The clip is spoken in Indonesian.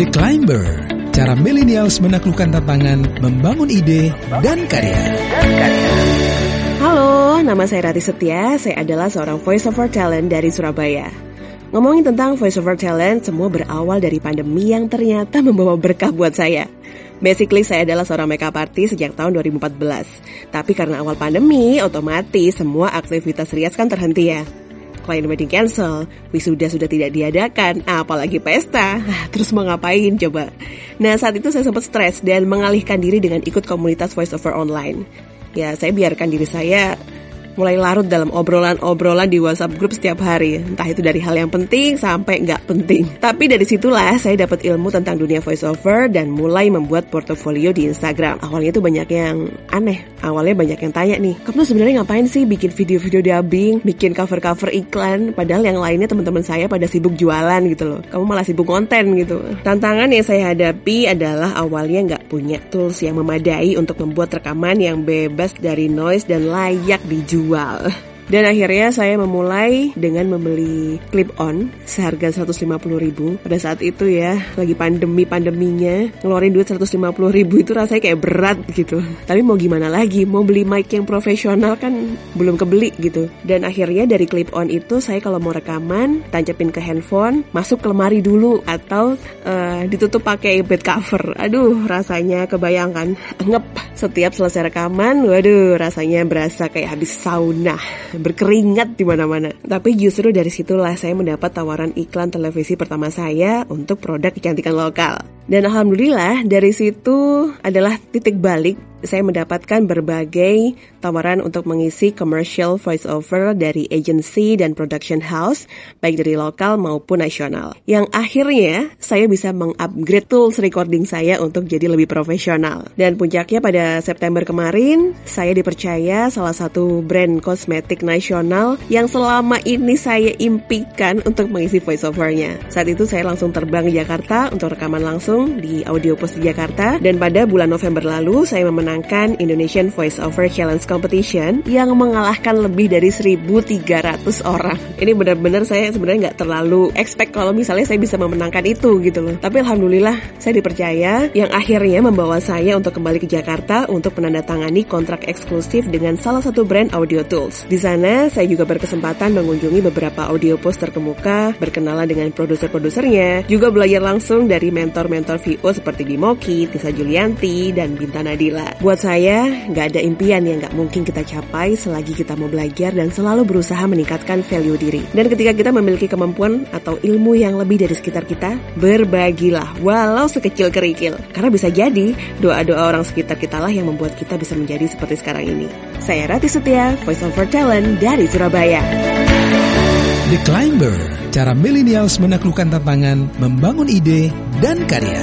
The Climber, cara millennials menaklukkan tantangan, membangun ide, dan karya. Halo, nama saya Rati Setia. Saya adalah seorang voiceover talent dari Surabaya. Ngomongin tentang voiceover talent, semua berawal dari pandemi yang ternyata membawa berkah buat saya. Basically saya adalah seorang makeup artist sejak tahun 2014. Tapi karena awal pandemi, otomatis semua aktivitas rias kan terhenti ya klien wedding cancel, wisuda sudah tidak diadakan, apalagi pesta. Terus mau ngapain coba? Nah saat itu saya sempat stres dan mengalihkan diri dengan ikut komunitas voice over online. Ya saya biarkan diri saya mulai larut dalam obrolan-obrolan di WhatsApp grup setiap hari. Entah itu dari hal yang penting sampai nggak penting. Tapi dari situlah saya dapat ilmu tentang dunia voiceover dan mulai membuat portofolio di Instagram. Awalnya itu banyak yang aneh. Awalnya banyak yang tanya nih, kamu sebenarnya ngapain sih bikin video-video dubbing, bikin cover-cover iklan, padahal yang lainnya teman-teman saya pada sibuk jualan gitu loh. Kamu malah sibuk konten gitu. Tantangan yang saya hadapi adalah awalnya nggak punya tools yang memadai untuk membuat rekaman yang bebas dari noise dan layak dijual dijual. Dan akhirnya saya memulai dengan membeli clip on seharga 150 ribu. Pada saat itu ya, lagi pandemi-pandeminya, ngeluarin duit 150 ribu itu rasanya kayak berat gitu. Tapi mau gimana lagi, mau beli mic yang profesional kan belum kebeli gitu. Dan akhirnya dari clip on itu saya kalau mau rekaman, tancapin ke handphone, masuk ke lemari dulu atau uh, ditutup pakai bed cover. Aduh, rasanya kebayangkan ngep setiap selesai rekaman. Waduh, rasanya berasa kayak habis sauna berkeringat di mana-mana. Tapi justru dari situlah saya mendapat tawaran iklan televisi pertama saya untuk produk kecantikan lokal. Dan alhamdulillah dari situ adalah titik balik saya mendapatkan berbagai tawaran untuk mengisi commercial voiceover dari agency dan production house, baik dari lokal maupun nasional. Yang akhirnya saya bisa mengupgrade tools recording saya untuk jadi lebih profesional. Dan puncaknya pada September kemarin, saya dipercaya salah satu brand kosmetik nasional yang selama ini saya impikan untuk mengisi voiceovernya. Saat itu saya langsung terbang ke Jakarta untuk rekaman langsung di Audio Post di Jakarta dan pada bulan November lalu saya memenangkan memenangkan Indonesian Voice Over Challenge Competition yang mengalahkan lebih dari 1.300 orang. Ini benar-benar saya sebenarnya nggak terlalu expect kalau misalnya saya bisa memenangkan itu gitu loh. Tapi alhamdulillah saya dipercaya yang akhirnya membawa saya untuk kembali ke Jakarta untuk menandatangani kontrak eksklusif dengan salah satu brand audio tools. Di sana saya juga berkesempatan mengunjungi beberapa audio post terkemuka, berkenalan dengan produser-produsernya, juga belajar langsung dari mentor-mentor VO seperti Bimoki, Tisa Julianti, dan Binta Nadila. Buat saya, nggak ada impian yang nggak mungkin kita capai selagi kita mau belajar dan selalu berusaha meningkatkan value diri. Dan ketika kita memiliki kemampuan atau ilmu yang lebih dari sekitar kita, berbagilah walau sekecil kerikil. Karena bisa jadi doa-doa orang sekitar kita lah yang membuat kita bisa menjadi seperti sekarang ini. Saya Rati Setia, Voice Over Talent dari Surabaya. The Climber, cara millennials menaklukkan tantangan, membangun ide, dan karya.